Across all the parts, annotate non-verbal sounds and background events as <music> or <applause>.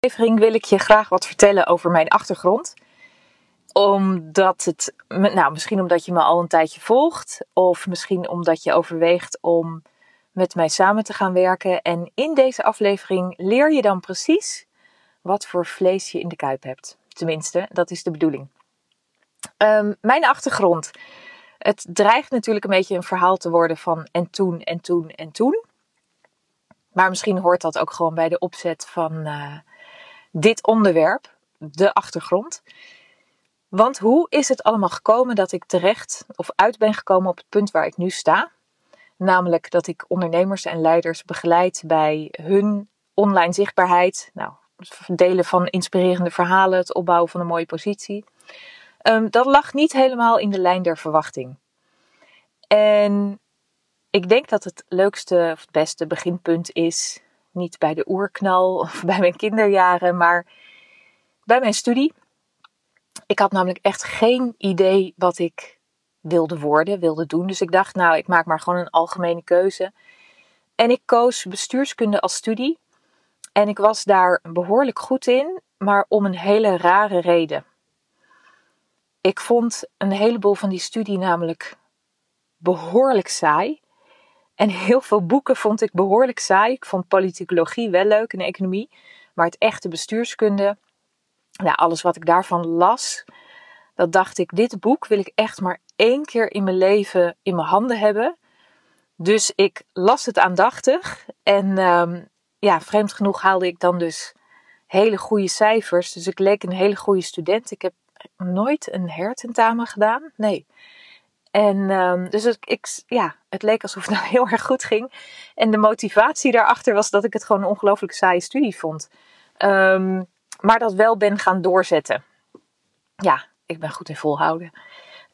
aflevering wil ik je graag wat vertellen over mijn achtergrond. Omdat het, nou misschien omdat je me al een tijdje volgt, of misschien omdat je overweegt om met mij samen te gaan werken. En in deze aflevering leer je dan precies wat voor vlees je in de kuip hebt. Tenminste, dat is de bedoeling. Um, mijn achtergrond. Het dreigt natuurlijk een beetje een verhaal te worden van en toen en toen en toen. Maar misschien hoort dat ook gewoon bij de opzet van uh, dit onderwerp, de achtergrond. Want hoe is het allemaal gekomen dat ik terecht of uit ben gekomen op het punt waar ik nu sta? Namelijk dat ik ondernemers en leiders begeleid bij hun online zichtbaarheid. Nou, het delen van inspirerende verhalen, het opbouwen van een mooie positie. Um, dat lag niet helemaal in de lijn der verwachting. En ik denk dat het leukste of het beste beginpunt is niet bij de oerknal of <laughs> bij mijn kinderjaren, maar bij mijn studie. Ik had namelijk echt geen idee wat ik wilde worden, wilde doen. Dus ik dacht, nou, ik maak maar gewoon een algemene keuze. En ik koos bestuurskunde als studie. En ik was daar behoorlijk goed in, maar om een hele rare reden. Ik vond een heleboel van die studie namelijk behoorlijk saai. En heel veel boeken vond ik behoorlijk saai. Ik vond politicologie wel leuk en economie. Maar het echte bestuurskunde, nou, alles wat ik daarvan las, dat dacht ik, dit boek wil ik echt maar één keer in mijn leven in mijn handen hebben. Dus ik las het aandachtig. En um, ja, vreemd genoeg haalde ik dan dus hele goede cijfers. Dus ik leek een hele goede student. Ik heb nooit een hertentamen gedaan. Nee. En um, dus het, ik, ja, het leek alsof het <laughs> nou heel erg goed ging. En de motivatie daarachter was dat ik het gewoon een ongelooflijk saaie studie vond. Um, maar dat wel ben gaan doorzetten. Ja, ik ben goed in volhouden.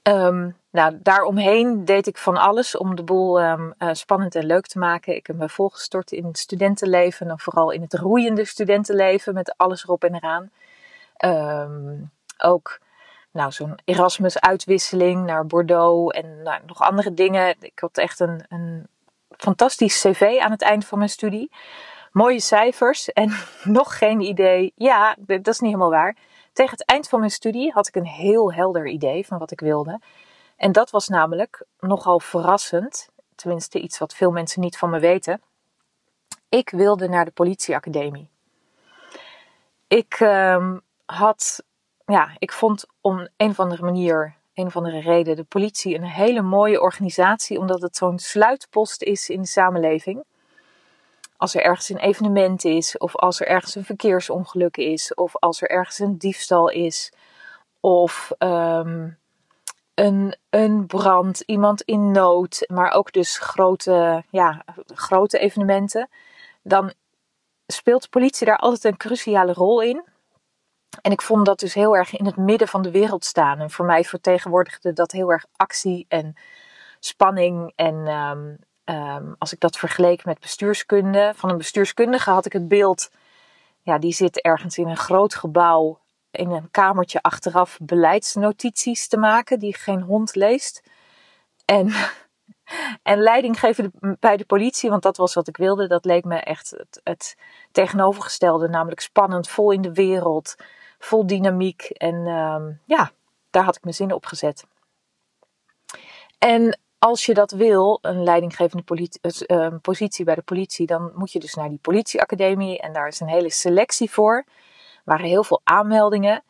Um, nou, daaromheen deed ik van alles om de boel uh, spannend en leuk te maken. Ik heb me volgestort in het studentenleven en vooral in het roeiende studentenleven met alles erop en eraan. Ook nou, zo'n Erasmus-uitwisseling naar Bordeaux en nou, nog andere dingen. Ik had echt een, een fantastisch cv aan het eind van mijn studie. Mooie cijfers en <laughs> nog geen idee. Ja, dat is niet helemaal waar. Tegen het eind van mijn studie had ik een heel helder idee van wat ik wilde. En dat was namelijk nogal verrassend, tenminste iets wat veel mensen niet van me weten. Ik wilde naar de politieacademie. Ik um, had ja, ik vond om een of andere manier, een of andere reden, de politie een hele mooie organisatie, omdat het zo'n sluitpost is in de samenleving. Als er ergens een evenement is, of als er ergens een verkeersongeluk is, of als er ergens een diefstal is, of um, een, een brand, iemand in nood, maar ook dus grote, ja, grote evenementen, dan speelt de politie daar altijd een cruciale rol in. En ik vond dat dus heel erg in het midden van de wereld staan. En voor mij vertegenwoordigde dat heel erg actie en spanning. En um, um, als ik dat vergeleek met bestuurskunde, van een bestuurskundige had ik het beeld, ja, die zit ergens in een groot gebouw, in een kamertje achteraf beleidsnotities te maken, die geen hond leest. En, <laughs> en leiding geven bij de politie, want dat was wat ik wilde, dat leek me echt het, het tegenovergestelde, namelijk spannend, vol in de wereld vol dynamiek. En um, ja, daar had ik mijn zin op gezet. En als je dat wil, een leidinggevende uh, positie bij de politie, dan moet je dus naar die politieacademie. En daar is een hele selectie voor. Er waren heel veel aanmeldingen.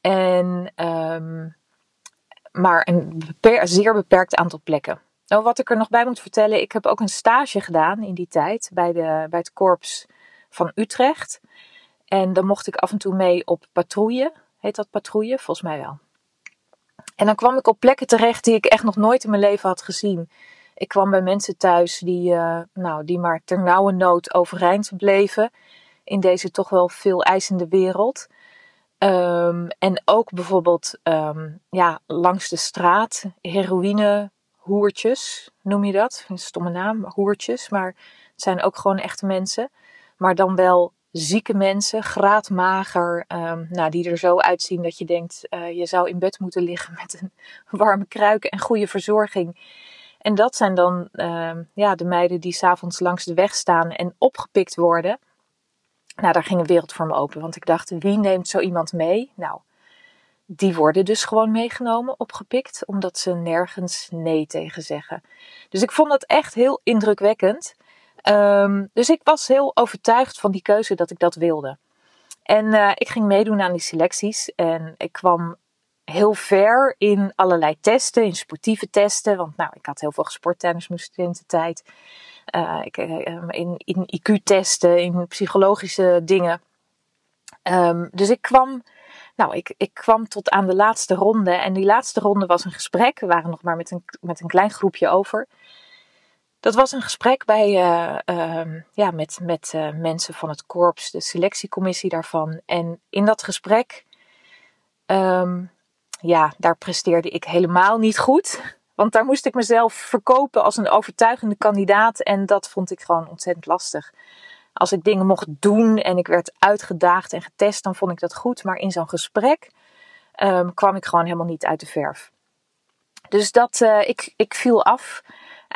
En, um, maar een zeer beperkt aantal plekken. Nou, wat ik er nog bij moet vertellen, ik heb ook een stage gedaan in die tijd bij, de, bij het korps van Utrecht. En dan mocht ik af en toe mee op patrouille. Heet dat patrouille? Volgens mij wel. En dan kwam ik op plekken terecht die ik echt nog nooit in mijn leven had gezien. Ik kwam bij mensen thuis die, uh, nou, die maar ter nauwe nood overeind bleven. In deze toch wel veel eisende wereld. Um, en ook bijvoorbeeld um, ja, langs de straat, heroïne, hoertjes, noem je dat? Een stomme naam, hoertjes. Maar het zijn ook gewoon echte mensen. Maar dan wel zieke mensen, graadmager, um, nou, die er zo uitzien dat je denkt, uh, je zou in bed moeten liggen met een <laughs> warme kruik en goede verzorging. En dat zijn dan uh, ja, de meiden die s'avonds langs de weg staan en opgepikt worden. Nou, daar ging een wereld voor me open. Want ik dacht, wie neemt zo iemand mee? Nou, die worden dus gewoon meegenomen, opgepikt, omdat ze nergens nee tegen zeggen. Dus ik vond dat echt heel indrukwekkend. Um, dus ik was heel overtuigd van die keuze dat ik dat wilde. En uh, ik ging meedoen aan die selecties en ik kwam heel ver in allerlei testen, in sportieve testen. Want nou, ik had heel veel gesport tijdens mijn studententijd. Uh, ik, uh, in, in IQ-testen, in psychologische dingen. Um, dus ik kwam, nou, ik, ik kwam tot aan de laatste ronde. En die laatste ronde was een gesprek. We waren nog maar met een, met een klein groepje over. Dat was een gesprek bij, uh, uh, ja, met, met uh, mensen van het korps, de selectiecommissie daarvan. En in dat gesprek, um, ja, daar presteerde ik helemaal niet goed. Want daar moest ik mezelf verkopen als een overtuigende kandidaat. En dat vond ik gewoon ontzettend lastig. Als ik dingen mocht doen en ik werd uitgedaagd en getest, dan vond ik dat goed. Maar in zo'n gesprek um, kwam ik gewoon helemaal niet uit de verf. Dus dat, uh, ik, ik viel af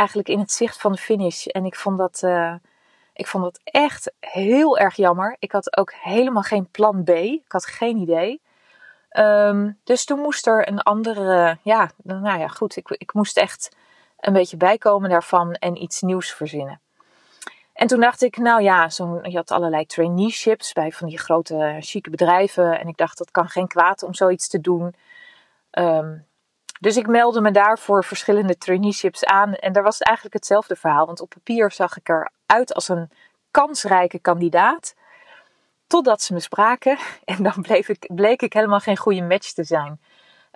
eigenlijk in het zicht van de finish. En ik vond dat, uh, ik vond dat echt heel erg jammer. Ik had ook helemaal geen plan B. Ik had geen idee. Um, dus toen moest er een andere, ja, nou ja, goed. Ik, ik moest echt een beetje bijkomen daarvan en iets nieuws verzinnen. En toen dacht ik, nou ja, zo, je had allerlei traineeships bij van die grote chique bedrijven. En ik dacht, dat kan geen kwaad om zoiets te doen. Um, dus ik meldde me daar voor verschillende traineeships aan. En daar was het eigenlijk hetzelfde verhaal. Want op papier zag ik eruit als een kansrijke kandidaat. Totdat ze me spraken. <laughs> En dan ik, bleek ik helemaal geen goede match te zijn.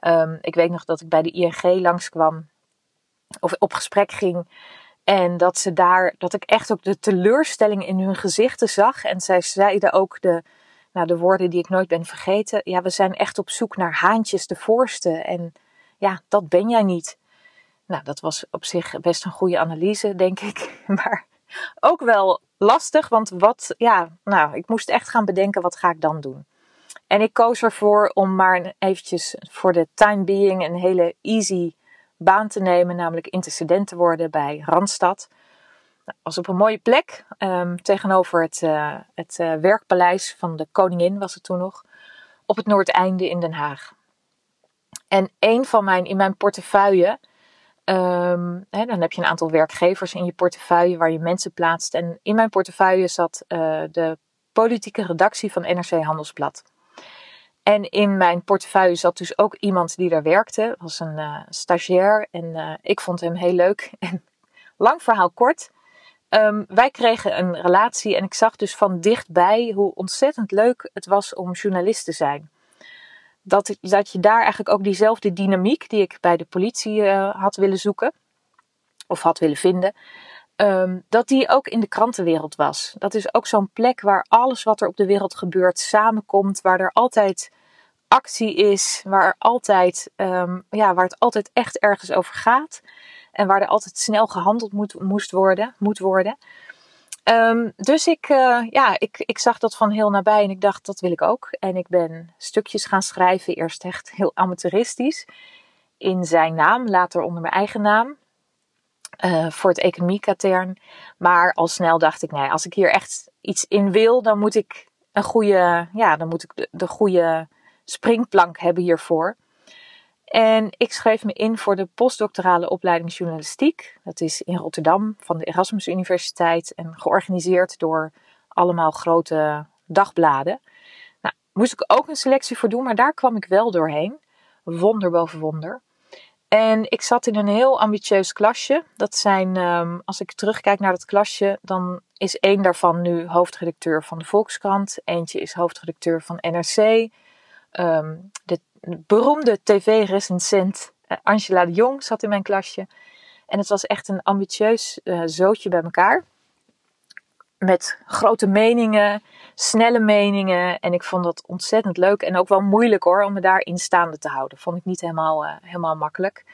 Um, ik weet nog dat ik bij de ING langskwam. Of op gesprek ging. En dat ze daar, dat ik echt ook de teleurstelling in hun gezichten zag. En zij zeiden ook de, nou, de woorden die ik nooit ben vergeten. Ja, we zijn echt op zoek naar haantjes de voorste. En ja, dat ben jij niet. Nou, dat was op zich best een goede analyse, denk ik. <laughs> Maar ook wel lastig, want wat, ja, nou, ik moest echt gaan bedenken, wat ga ik dan doen? En ik koos ervoor om maar eventjes voor de time being een hele easy baan te nemen, namelijk intercedent te worden bij Randstad. Dat was op een mooie plek, um, tegenover het, uh, het uh, werkpaleis van de koningin was het toen nog, op het Noordeinde in Den Haag. En een van mijn, in mijn portefeuille, um, hè, dan heb je een aantal werkgevers in je portefeuille waar je mensen plaatst. En in mijn portefeuille zat uh, de politieke redactie van NRC Handelsblad. En in mijn portefeuille zat dus ook iemand die daar werkte, was een uh, stagiair. En uh, ik vond hem heel leuk. <laughs> En lang verhaal kort. Um, wij kregen een relatie en ik zag dus van dichtbij hoe ontzettend leuk het was om journalist te zijn dat, dat je daar eigenlijk ook diezelfde dynamiek die ik bij de politie uh, had willen zoeken, of had willen vinden, um, dat die ook in de krantenwereld was. Dat is ook zo'n plek waar alles wat er op de wereld gebeurt samenkomt, waar er altijd actie is, waar, altijd, um, ja, waar het altijd echt ergens over gaat. En waar er altijd snel gehandeld moet, moest worden, moet worden. Um, dus ik, uh, ja, ik, ik zag dat van heel nabij en ik dacht, dat wil ik ook. En ik ben stukjes gaan schrijven, eerst echt heel amateuristisch, in zijn naam, later onder mijn eigen naam. Uh, voor het economiekatern. Maar al snel dacht ik, nee, als ik hier echt iets in wil, dan moet ik een goede, ja, dan moet ik de goede springplank hebben hiervoor. En ik schreef me in voor de postdoctorale opleiding journalistiek. Dat is in Rotterdam van de Erasmus Universiteit en georganiseerd door allemaal grote dagbladen. Nou, moest ik ook een selectie voor doen, maar daar kwam ik wel doorheen. Wonder boven wonder. En ik zat in een heel ambitieus klasje. Dat zijn, um, als ik terugkijk naar dat klasje, dan is één daarvan nu hoofdredacteur van de Volkskrant. Eentje is hoofdredacteur van NRC. Ehm, de beroemde tv-recensent uh, Angela de Jong zat in mijn klasje. En het was echt een ambitieus uh, zootje bij elkaar. Met grote meningen, snelle meningen. En ik vond dat ontzettend leuk en ook wel moeilijk hoor, om me daarin staande te houden. Vond ik niet helemaal, uh, helemaal makkelijk.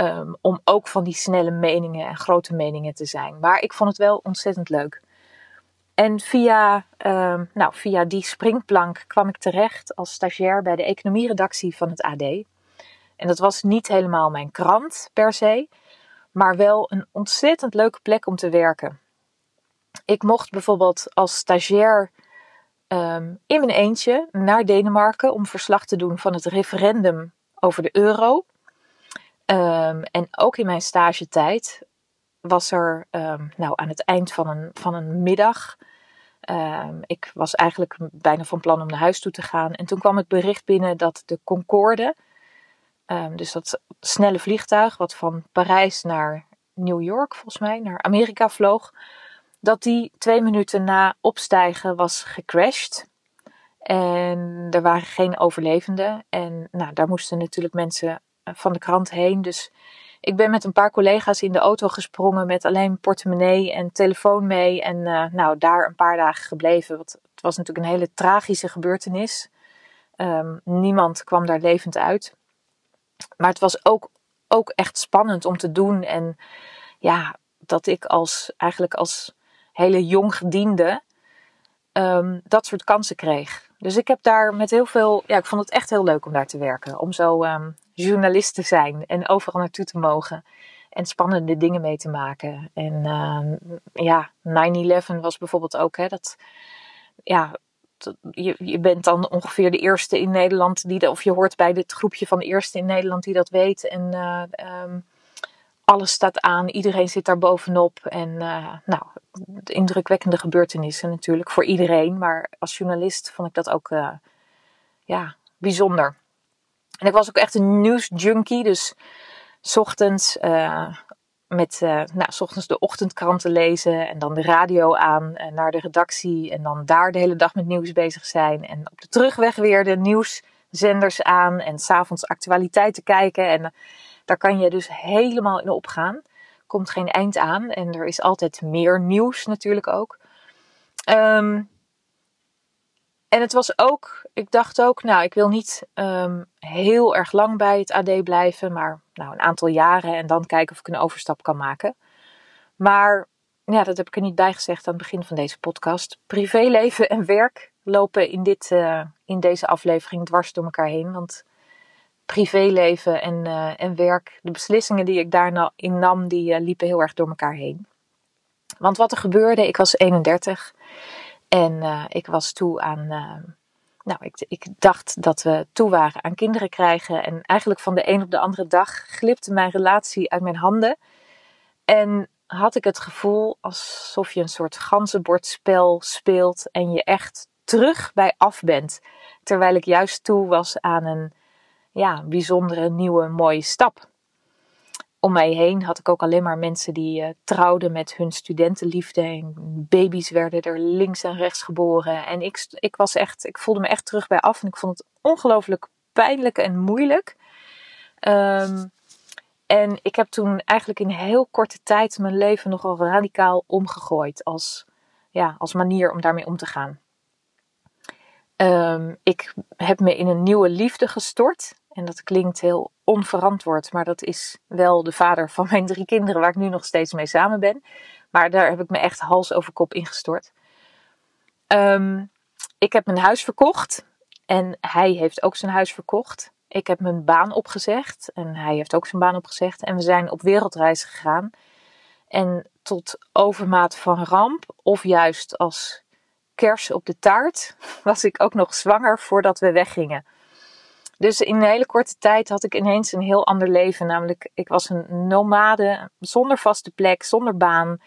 Um, om ook van die snelle meningen en grote meningen te zijn. Maar ik vond het wel ontzettend leuk. En via, uh, nou, via die springplank kwam ik terecht als stagiair bij de economieredactie van het AD. En dat was niet helemaal mijn krant per se, maar wel een ontzettend leuke plek om te werken. Ik mocht bijvoorbeeld als stagiair ehm, in mijn eentje naar Denemarken om verslag te doen van het referendum over de euro. Ehm, en ook in mijn stagetijd was er um, nou, aan het eind van een, van een middag. ik was eigenlijk bijna van plan om naar huis toe te gaan. En toen kwam het bericht binnen dat de Concorde, dus dat snelle vliegtuig wat van Parijs naar New York, volgens mij, naar Amerika vloog, dat die twee minuten na opstijgen was gecrashed. En er waren geen overlevenden. En nou, daar moesten natuurlijk mensen eh, van de krant heen. Dus ik ben met een paar collega's in de auto gesprongen met alleen portemonnee en telefoon mee. En uh, nou, daar een paar dagen gebleven. Want het was natuurlijk een hele tragische gebeurtenis. Um, niemand kwam daar levend uit. Maar het was ook, ook echt spannend om te doen. En ja, dat ik als eigenlijk als hele jong gediende um, dat soort kansen kreeg. Dus ik heb daar met heel veel, ja, ik vond het echt heel leuk om daar te werken. Om zo um, journalist te zijn en overal naartoe te mogen. En spannende dingen mee te maken. En uh, ja, 9-11 was bijvoorbeeld ook, hè, dat, ja, je, je bent dan ongeveer de eerste in Nederland die, of je hoort bij dit groepje van de eerste in Nederland die dat weet. En um, alles staat aan, iedereen zit daar bovenop. En uh, nou, indrukwekkende gebeurtenissen natuurlijk voor iedereen. Maar als journalist vond ik dat ook uh, ja, bijzonder. En ik was ook echt een nieuwsjunkie. Dus ochtends, uh, met, nou, s ochtends de ochtendkranten lezen en dan de radio aan naar de redactie. En dan daar de hele dag met nieuws bezig zijn. En op de terugweg weer de nieuwszenders aan en s'avonds actualiteiten kijken. En daar kan je dus helemaal in opgaan. Komt geen eind aan en er is altijd meer nieuws natuurlijk ook. Um, en het was ook, ik dacht ook, nou, ik wil niet um, heel erg lang bij het AD blijven, maar nou, een aantal jaren en dan kijken of ik een overstap kan maken. Maar ja, dat heb ik er niet bij gezegd aan het begin van deze podcast. Privéleven en werk lopen in, dit, uh, in deze aflevering dwars door elkaar heen. Want privéleven en, uh, en werk, de beslissingen die ik daarin nam, die uh, liepen heel erg door elkaar heen. Want wat er gebeurde, ik was 31 en uh, ik was toe aan. nou, ik, ik dacht dat we toe waren aan kinderen krijgen. En eigenlijk van de een op de andere dag glipte mijn relatie uit mijn handen. En had ik het gevoel alsof je een soort ganzenbordspel speelt en je echt terug bij af bent. Terwijl ik juist toe was aan een ja, bijzondere, nieuwe, mooie stap. Om mij heen had ik ook alleen maar mensen die uh, trouwden met hun studentenliefde. En baby's werden er links en rechts geboren. En ik, ik, was echt, ik voelde me echt terug bij af. En ik vond het ongelooflijk pijnlijk en moeilijk. Um, en ik heb toen eigenlijk in heel korte tijd mijn leven nogal radicaal omgegooid. Als, ja, als manier om daarmee om te gaan. Um, ik heb me in een nieuwe liefde gestort. En dat klinkt heel onverantwoord, maar dat is wel de vader van mijn drie kinderen, waar ik nu nog steeds mee samen ben. Maar daar heb ik me echt hals over kop ingestort. Um, ik heb mijn huis verkocht en hij heeft ook zijn huis verkocht. Ik heb mijn baan opgezegd en hij heeft ook zijn baan opgezegd. En we zijn op wereldreis gegaan. En tot overmaat van ramp, of juist als kers op de taart, was ik ook nog zwanger voordat we weggingen. Dus in een hele korte tijd had ik ineens een heel ander leven. Namelijk, ik was een nomade, zonder vaste plek, zonder baan.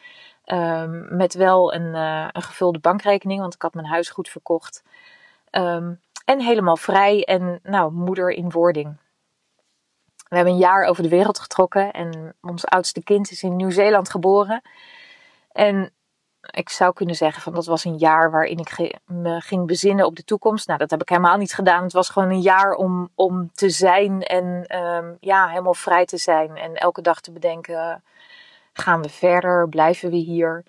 Um, met wel een, uh, een, gevulde bankrekening, want ik had mijn huis goed verkocht. Um, en helemaal vrij en nou, moeder in wording. We hebben een jaar over de wereld getrokken en ons oudste kind is in Nieuw-Zeeland geboren. En ik zou kunnen zeggen van dat was een jaar waarin ik me ging bezinnen op de toekomst. Nou, dat heb ik helemaal niet gedaan. Het was gewoon een jaar om, om te zijn en um, ja, helemaal vrij te zijn. En elke dag te bedenken, gaan we verder? Blijven we hier?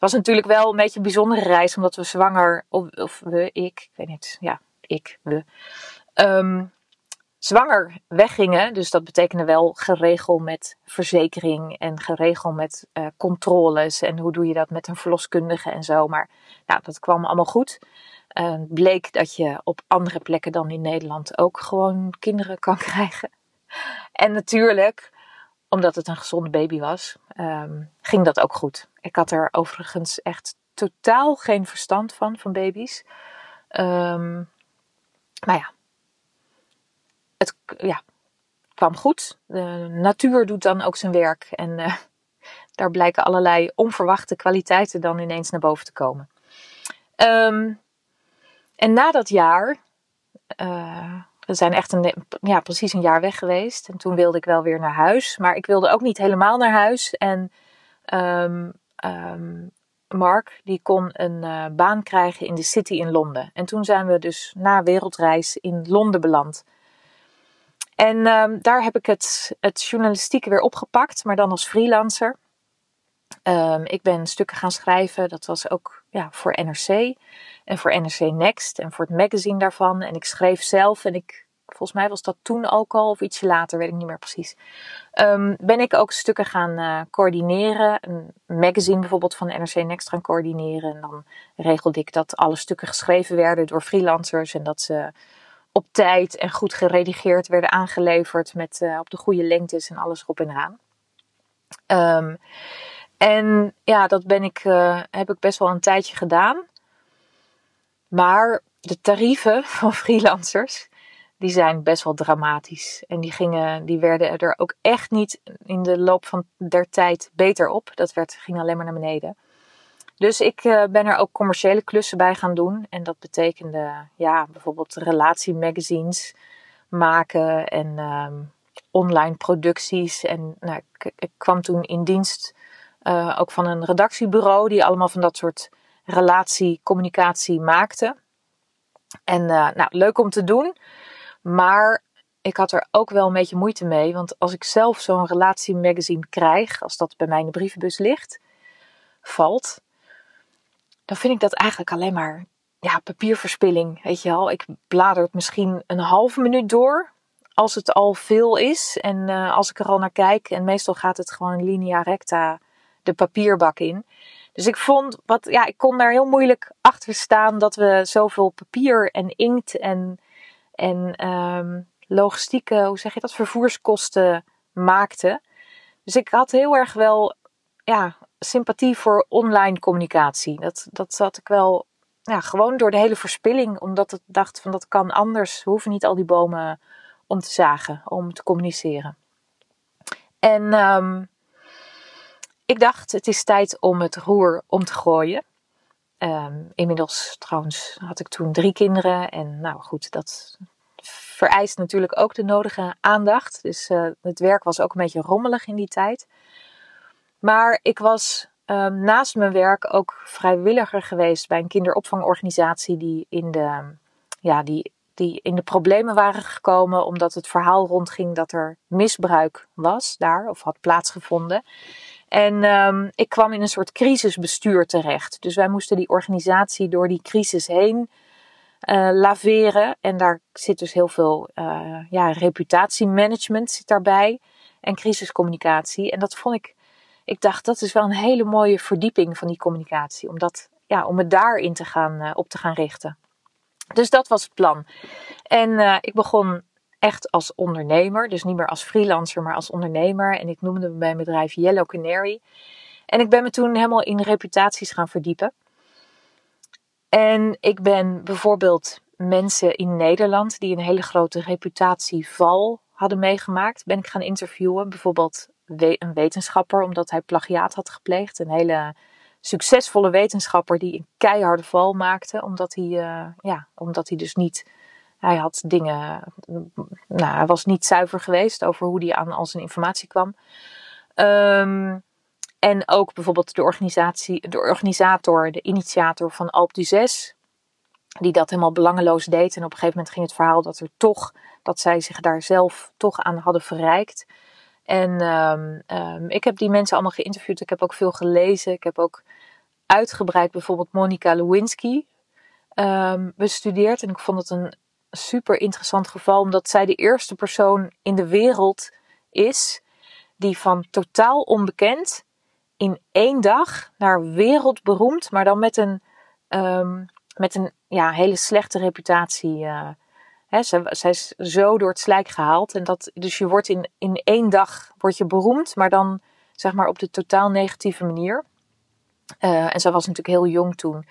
Het was natuurlijk wel een beetje een bijzondere reis, omdat we zwanger, of, we, ik, ik weet niet, ja, ik, we, um, zwanger weggingen. Dus dat betekende wel geregel met verzekering en geregel met uh, controles. En hoe doe je dat met een verloskundige en zo. Maar nou, dat kwam allemaal goed. Uh, bleek dat je op andere plekken dan in Nederland ook gewoon kinderen kan <laughs> krijgen. En natuurlijk, omdat het een gezonde baby was, um, ging dat ook goed. Ik had er overigens echt totaal geen verstand van, van baby's. Um, maar ja, het ja, kwam goed. De natuur doet dan ook zijn werk. En uh, <laughs> daar blijken allerlei onverwachte kwaliteiten dan ineens naar boven te komen. Um, en na dat jaar, uh, we zijn echt een, ja, precies een jaar weg geweest. En toen wilde ik wel weer naar huis. Maar ik wilde ook niet helemaal naar huis. En um, um, Mark, die kon een uh, baan krijgen in de City in Londen. En toen zijn we dus na wereldreis in Londen beland. En um, daar heb ik het, het journalistieke weer opgepakt, maar dan als freelancer. Um, ik ben stukken gaan schrijven, dat was ook ja, voor NRC en voor NRC Next en voor het magazine daarvan. En ik schreef zelf en ik volgens mij was dat toen ook al of ietsje later, weet ik niet meer precies. Um, ben ik ook stukken gaan uh, coördineren. Een magazine bijvoorbeeld van NRC Next gaan coördineren. En dan regelde ik dat alle stukken geschreven werden door freelancers. En dat ze op tijd en goed geredigeerd werden aangeleverd met uh, op de goede lengtes en alles erop en eraan. Um, en ja, dat ben ik, uh, heb ik best wel een tijdje gedaan. Maar de tarieven <laughs> van freelancers, die zijn best wel dramatisch. En die, gingen, die werden er ook echt niet in de loop van der tijd beter op. Dat werd, ging alleen maar naar beneden. Dus ik uh, ben er ook commerciële klussen bij gaan doen. En dat betekende ja, bijvoorbeeld relatiemagazines maken en um, online producties. En nou, ik, ik, kwam toen in dienst uh, ook van een redactiebureau die allemaal van dat soort relatiecommunicatie maakte. En uh, nou, leuk om te doen. Maar ik had er ook wel een beetje moeite mee. Want als ik zelf zo'n relatiemagazine krijg, als dat bij mij in de brievenbus ligt, valt, dan vind ik dat eigenlijk alleen maar ja, papierverspilling. Weet je wel, ik blader het misschien een halve minuut door. Als het al veel is en uh, als ik er al naar kijk. En meestal gaat het gewoon linea recta de papierbak in. Dus ik vond, wat, ja, ik kon daar heel moeilijk achter staan dat we zoveel papier en inkt en en um, logistieke, hoe zeg je dat, vervoerskosten maakte. Dus ik had heel erg wel ja, sympathie voor online communicatie. Dat, dat zat ik wel ja, gewoon door de hele verspilling, omdat ik dacht van dat kan anders. We hoeven niet al die bomen om te zagen, om te communiceren. En um, ik dacht, het is tijd om het roer om te gooien. Um, inmiddels trouwens had ik toen drie kinderen. En nou goed, dat vereist natuurlijk ook de nodige aandacht. Dus uh, het werk was ook een beetje rommelig in die tijd. Maar ik was um, naast mijn werk ook vrijwilliger geweest bij een kinderopvangorganisatie die in de, ja, die, die in de problemen waren gekomen omdat het verhaal rondging dat er misbruik was daar of had plaatsgevonden. En um, ik kwam in een soort crisisbestuur terecht. Dus wij moesten die organisatie door die crisis heen uh, laveren. En daar zit dus heel veel uh, ja, reputatiemanagement zit daarbij. En crisiscommunicatie. En dat vond ik, ik dacht dat is wel een hele mooie verdieping van die communicatie. Om, dat, ja, om het daarin te gaan, uh, op te gaan richten. Dus dat was het plan. En ik begon echt als ondernemer. Dus niet meer als freelancer, maar als ondernemer. En ik noemde mijn bedrijf Yellow Canary. En ik ben me toen helemaal in reputaties gaan verdiepen. En ik ben bijvoorbeeld mensen in Nederland die een hele grote reputatieval hadden meegemaakt, ben ik gaan interviewen. Bijvoorbeeld een wetenschapper, omdat hij plagiaat had gepleegd. Een hele succesvolle wetenschapper die een keiharde val maakte, omdat hij, uh, ja, omdat hij dus niet hij had dingen. Nou, hij was niet zuiver geweest over hoe hij aan al zijn informatie kwam. Um, en ook bijvoorbeeld de, organisatie, de organisator, de initiator van Alp du 6, die dat helemaal belangeloos deed. En op een gegeven moment ging het verhaal dat er toch, dat zij zich daar zelf toch aan hadden verrijkt. En um, um, ik heb die mensen allemaal geïnterviewd. Ik heb ook veel gelezen. Ik heb ook uitgebreid bijvoorbeeld Monica Lewinsky um, bestudeerd. En ik vond het een super interessant geval, omdat zij de eerste persoon in de wereld is die van totaal onbekend in één dag naar wereldberoemd, maar dan met een, met een ja, hele slechte reputatie. Uh, zij, zij, is zo door het slijk gehaald. En dat, dus je wordt in, in één dag word je beroemd, maar dan zeg maar op de totaal negatieve manier. Uh, en zij was natuurlijk heel jong toen.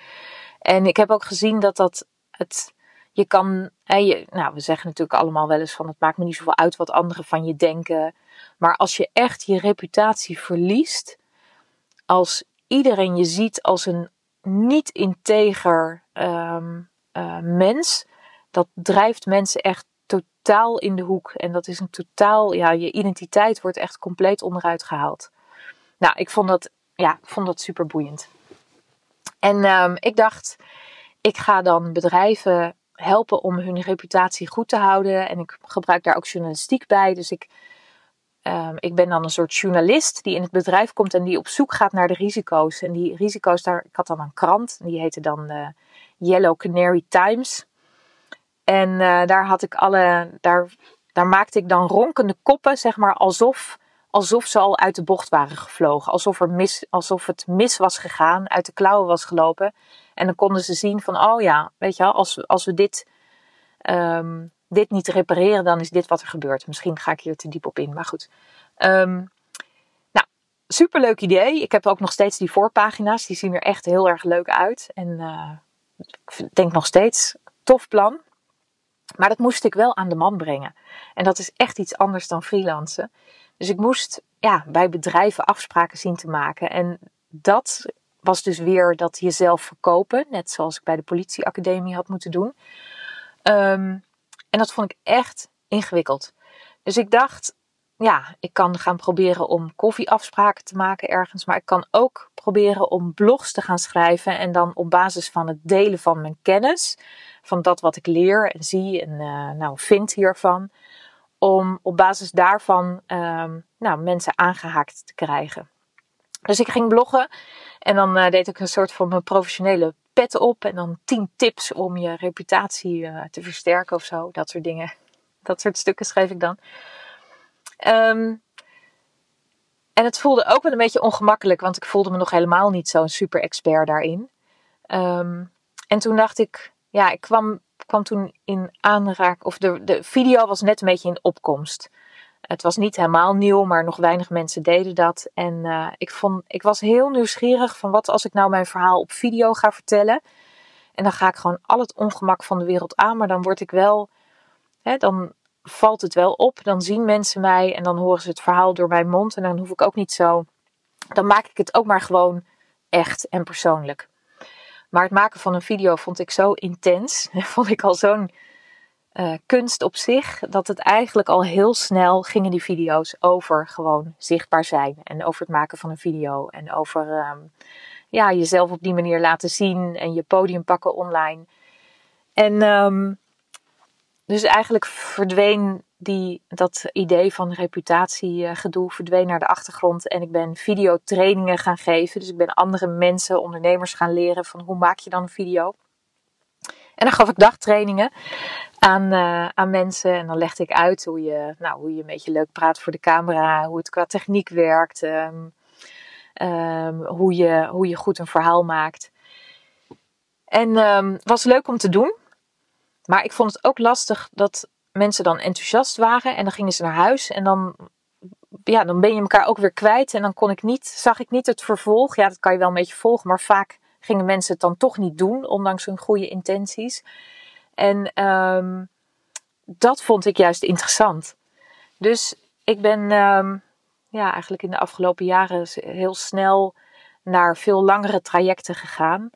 En ik heb ook gezien dat dat Het, je kan, nou, we zeggen natuurlijk allemaal wel eens van het maakt me niet zoveel uit wat anderen van je denken. Maar als je echt je reputatie verliest, als iedereen je ziet als een niet integer um, mens, dat drijft mensen echt totaal in de hoek. En dat is een totaal, ja, je identiteit wordt echt compleet onderuit gehaald. Nou, ik vond dat, ja, vond dat super boeiend. En um, ik dacht, ik ga dan bedrijven helpen om hun reputatie goed te houden. En ik gebruik daar ook journalistiek bij. Dus ik, um, ik ben dan een soort journalist die in het bedrijf komt en die op zoek gaat naar de risico's. En die risico's, daar, ik had dan een krant, die heette dan uh, Yellow Canary Times. En uh, daar had ik alle, daar, daar maakte ik dan ronkende koppen, zeg maar, alsof, alsof ze al uit de bocht waren gevlogen. Alsof, er mis, alsof het mis was gegaan, uit de klauwen was gelopen. En dan konden ze zien van, oh ja, weet je wel, als, als we dit, um, dit niet repareren, dan is dit wat er gebeurt. Misschien ga ik hier te diep op in, maar goed. Um, nou, superleuk idee. Ik heb ook nog steeds die voorpagina's. Die zien er echt heel erg leuk uit. En uh, ik denk nog steeds, tof plan. Maar dat moest ik wel aan de man brengen. En dat is echt iets anders dan freelancen. Dus ik moest ja, bij bedrijven afspraken zien te maken. En dat was dus weer dat jezelf verkopen. Net zoals ik bij de politieacademie had moeten doen. Um, en dat vond ik echt ingewikkeld. Dus ik dacht, ja, ik kan gaan proberen om koffieafspraken te maken ergens. Maar ik kan ook proberen om blogs te gaan schrijven. En dan op basis van het delen van mijn kennis. Van dat wat ik leer en zie en uh, nou, vind hiervan. Om op basis daarvan um, nou, mensen aangehaakt te krijgen. Dus ik ging bloggen. En dan uh, deed ik een soort van mijn professionele pet op. En dan tien tips om je reputatie uh, te versterken of zo. Dat soort dingen. Dat soort stukken schreef ik dan. Um, en het voelde ook wel een beetje ongemakkelijk, want ik voelde me nog helemaal niet zo'n super expert daarin. Um, en toen dacht ik, ja, ik kwam, kwam toen in aanraak, of de, de video was net een beetje in opkomst. Het was niet helemaal nieuw, maar nog weinig mensen deden dat. En uh, ik, vond, ik was heel nieuwsgierig van wat als ik nou mijn verhaal op video ga vertellen. En dan ga ik gewoon al het ongemak van de wereld aan, maar dan word ik wel, hè, dan valt het wel op. Dan zien mensen mij en dan horen ze het verhaal door mijn mond. En dan hoef ik ook niet zo, dan maak ik het ook maar gewoon echt en persoonlijk. Maar het maken van een video vond ik zo intens. <laughs> Vond ik al zo'n uh, kunst op zich. Dat het eigenlijk al heel snel gingen die video's over gewoon zichtbaar zijn. En over het maken van een video. En over um, ja, jezelf op die manier laten zien. En je podium pakken online. En um, dus eigenlijk verdween die, dat idee van reputatiegedoe verdween naar de achtergrond. En ik ben videotrainingen gaan geven. Dus ik ben andere mensen, ondernemers gaan leren van hoe maak je dan een video. En dan gaf ik dagtrainingen aan, uh, aan mensen. En dan legde ik uit hoe je, nou, hoe je een beetje leuk praat voor de camera. Hoe het qua techniek werkt. Um, um, hoe, je, hoe je goed een verhaal maakt. En um, was leuk om te doen. Maar ik vond het ook lastig dat mensen dan enthousiast waren. En dan gingen ze naar huis. En dan, ja, dan ben je elkaar ook weer kwijt. En dan kon ik niet, zag ik niet het vervolg. Ja, dat kan je wel een beetje volgen. Maar vaak gingen mensen het dan toch niet doen. Ondanks hun goede intenties. En um, dat vond ik juist interessant. Dus ik ben um, ja, eigenlijk in de afgelopen jaren heel snel naar veel langere trajecten gegaan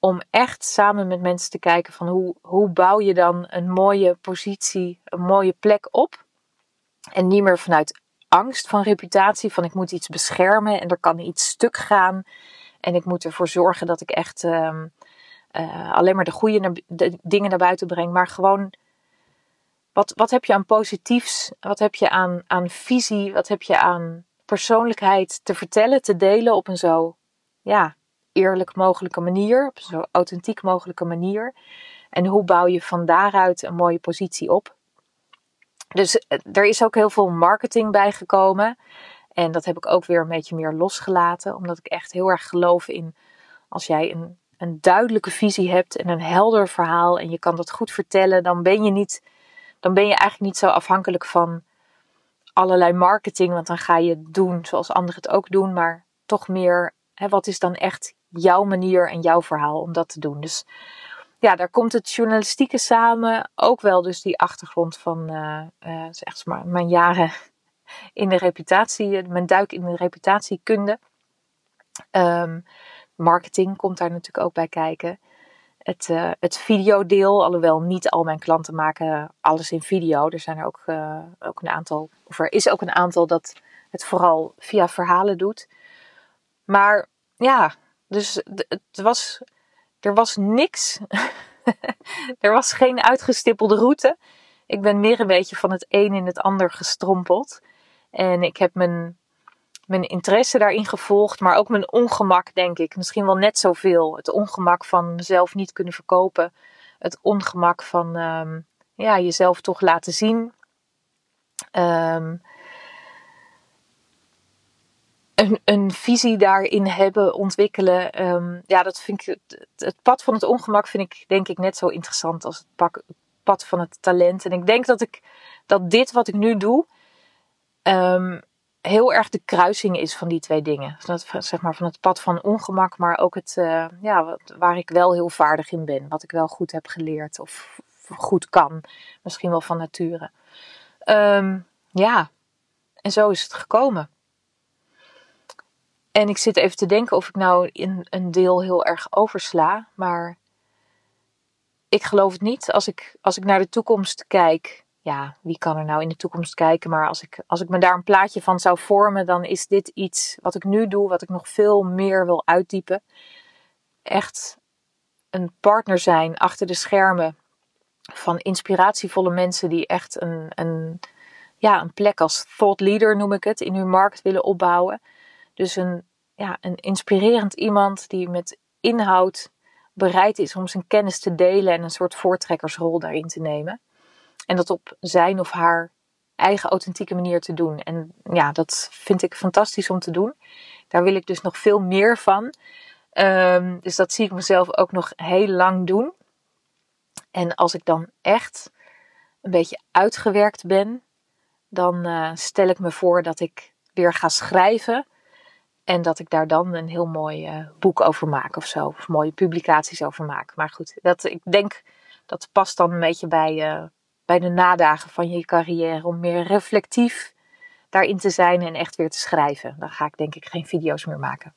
om echt samen met mensen te kijken van hoe, hoe bouw je dan een mooie positie, een mooie plek op. En niet meer vanuit angst van reputatie, van ik moet iets beschermen en er kan iets stuk gaan. En ik moet ervoor zorgen dat ik echt um, uh, alleen maar de goede dingen naar buiten breng. Maar gewoon, wat, wat heb je aan positiefs? Wat heb je aan, aan visie? Wat heb je aan persoonlijkheid te vertellen, te delen op een zo ja, eerlijk mogelijke manier, op zo authentiek mogelijke manier. En hoe bouw je van daaruit een mooie positie op? Dus eh, er is ook heel veel marketing bij gekomen. En dat heb ik ook weer een beetje meer losgelaten, omdat ik echt heel erg geloof in als jij een, een duidelijke visie hebt en een helder verhaal en je kan dat goed vertellen, dan ben je niet, dan ben je eigenlijk niet zo afhankelijk van allerlei marketing, want dan ga je doen zoals anderen het ook doen, maar toch meer, hè, wat is dan echt jouw manier en jouw verhaal om dat te doen. Dus ja, daar komt het journalistieke samen. Ook wel dus die achtergrond van uh, zeg maar mijn jaren <laughs> in de reputatie, mijn duik in de reputatiekunde. Um, marketing komt daar natuurlijk ook bij kijken. Het, uh, het videodeel, alhoewel niet al mijn klanten maken alles in video. Er zijn er ook, ook een aantal, of er is ook een aantal dat het vooral via verhalen doet. Maar ja, dus het was, er was niks. <laughs> er was geen uitgestippelde route. Ik ben meer een beetje van het een in het ander gestrompeld. En ik heb mijn, mijn interesse daarin gevolgd, maar ook mijn ongemak, denk ik. Misschien wel net zoveel. Het ongemak van mezelf niet kunnen verkopen. Het ongemak van um, ja, jezelf toch laten zien. Um, een, een, visie daarin hebben, ontwikkelen. Um, ja, dat vind ik. Het, pad van het ongemak vind ik denk ik net zo interessant als het, pad van het talent. En ik denk dat ik dat dit wat ik nu doe. Um, heel erg de kruising is van die twee dingen. Dat, zeg maar van het pad van ongemak, maar ook het, uh, ja, waar ik wel heel vaardig in ben. Wat ik wel goed heb geleerd of goed kan. Misschien wel van nature. Um, ja, en zo is het gekomen. En ik zit even te denken of ik nou in een deel heel erg oversla. Maar ik geloof het niet. Als ik, als ik naar de toekomst kijk. Ja, wie kan er nou in de toekomst kijken? Maar als ik, als ik me daar een plaatje van zou vormen, dan is dit iets wat ik nu doe, wat ik nog veel meer wil uitdiepen. Echt een partner zijn achter de schermen van inspiratievolle mensen die echt een, een, ja, een plek als thought leader, noem ik het, in hun markt willen opbouwen. Dus een, ja, een inspirerend iemand die met inhoud bereid is om zijn kennis te delen en een soort voortrekkersrol daarin te nemen. En dat op zijn of haar eigen authentieke manier te doen. En ja, dat vind ik fantastisch om te doen. Daar wil ik dus nog veel meer van. Um, dus dat zie ik mezelf ook nog heel lang doen. En als ik dan echt een beetje uitgewerkt ben, dan uh, stel ik me voor dat ik weer ga schrijven en dat ik daar dan een heel mooi uh, boek over maak of zo. Of mooie publicaties over maak. Maar goed, dat, ik denk dat past dan een beetje bij, uh, bij de nadagen van je carrière. Om meer reflectief daarin te zijn en echt weer te schrijven. Dan ga ik denk ik geen video's meer maken.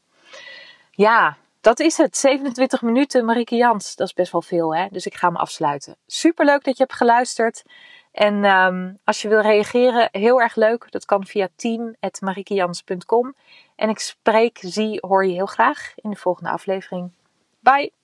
Ja, dat is het. 27 minuten Marieke Jans. Dat is best wel veel hè. Dus ik ga me afsluiten. Super leuk dat je hebt geluisterd. En um, als je wil reageren, heel erg leuk. Dat kan via team.marikejans.com. En ik spreek, zie, hoor je heel graag in de volgende aflevering. Bye!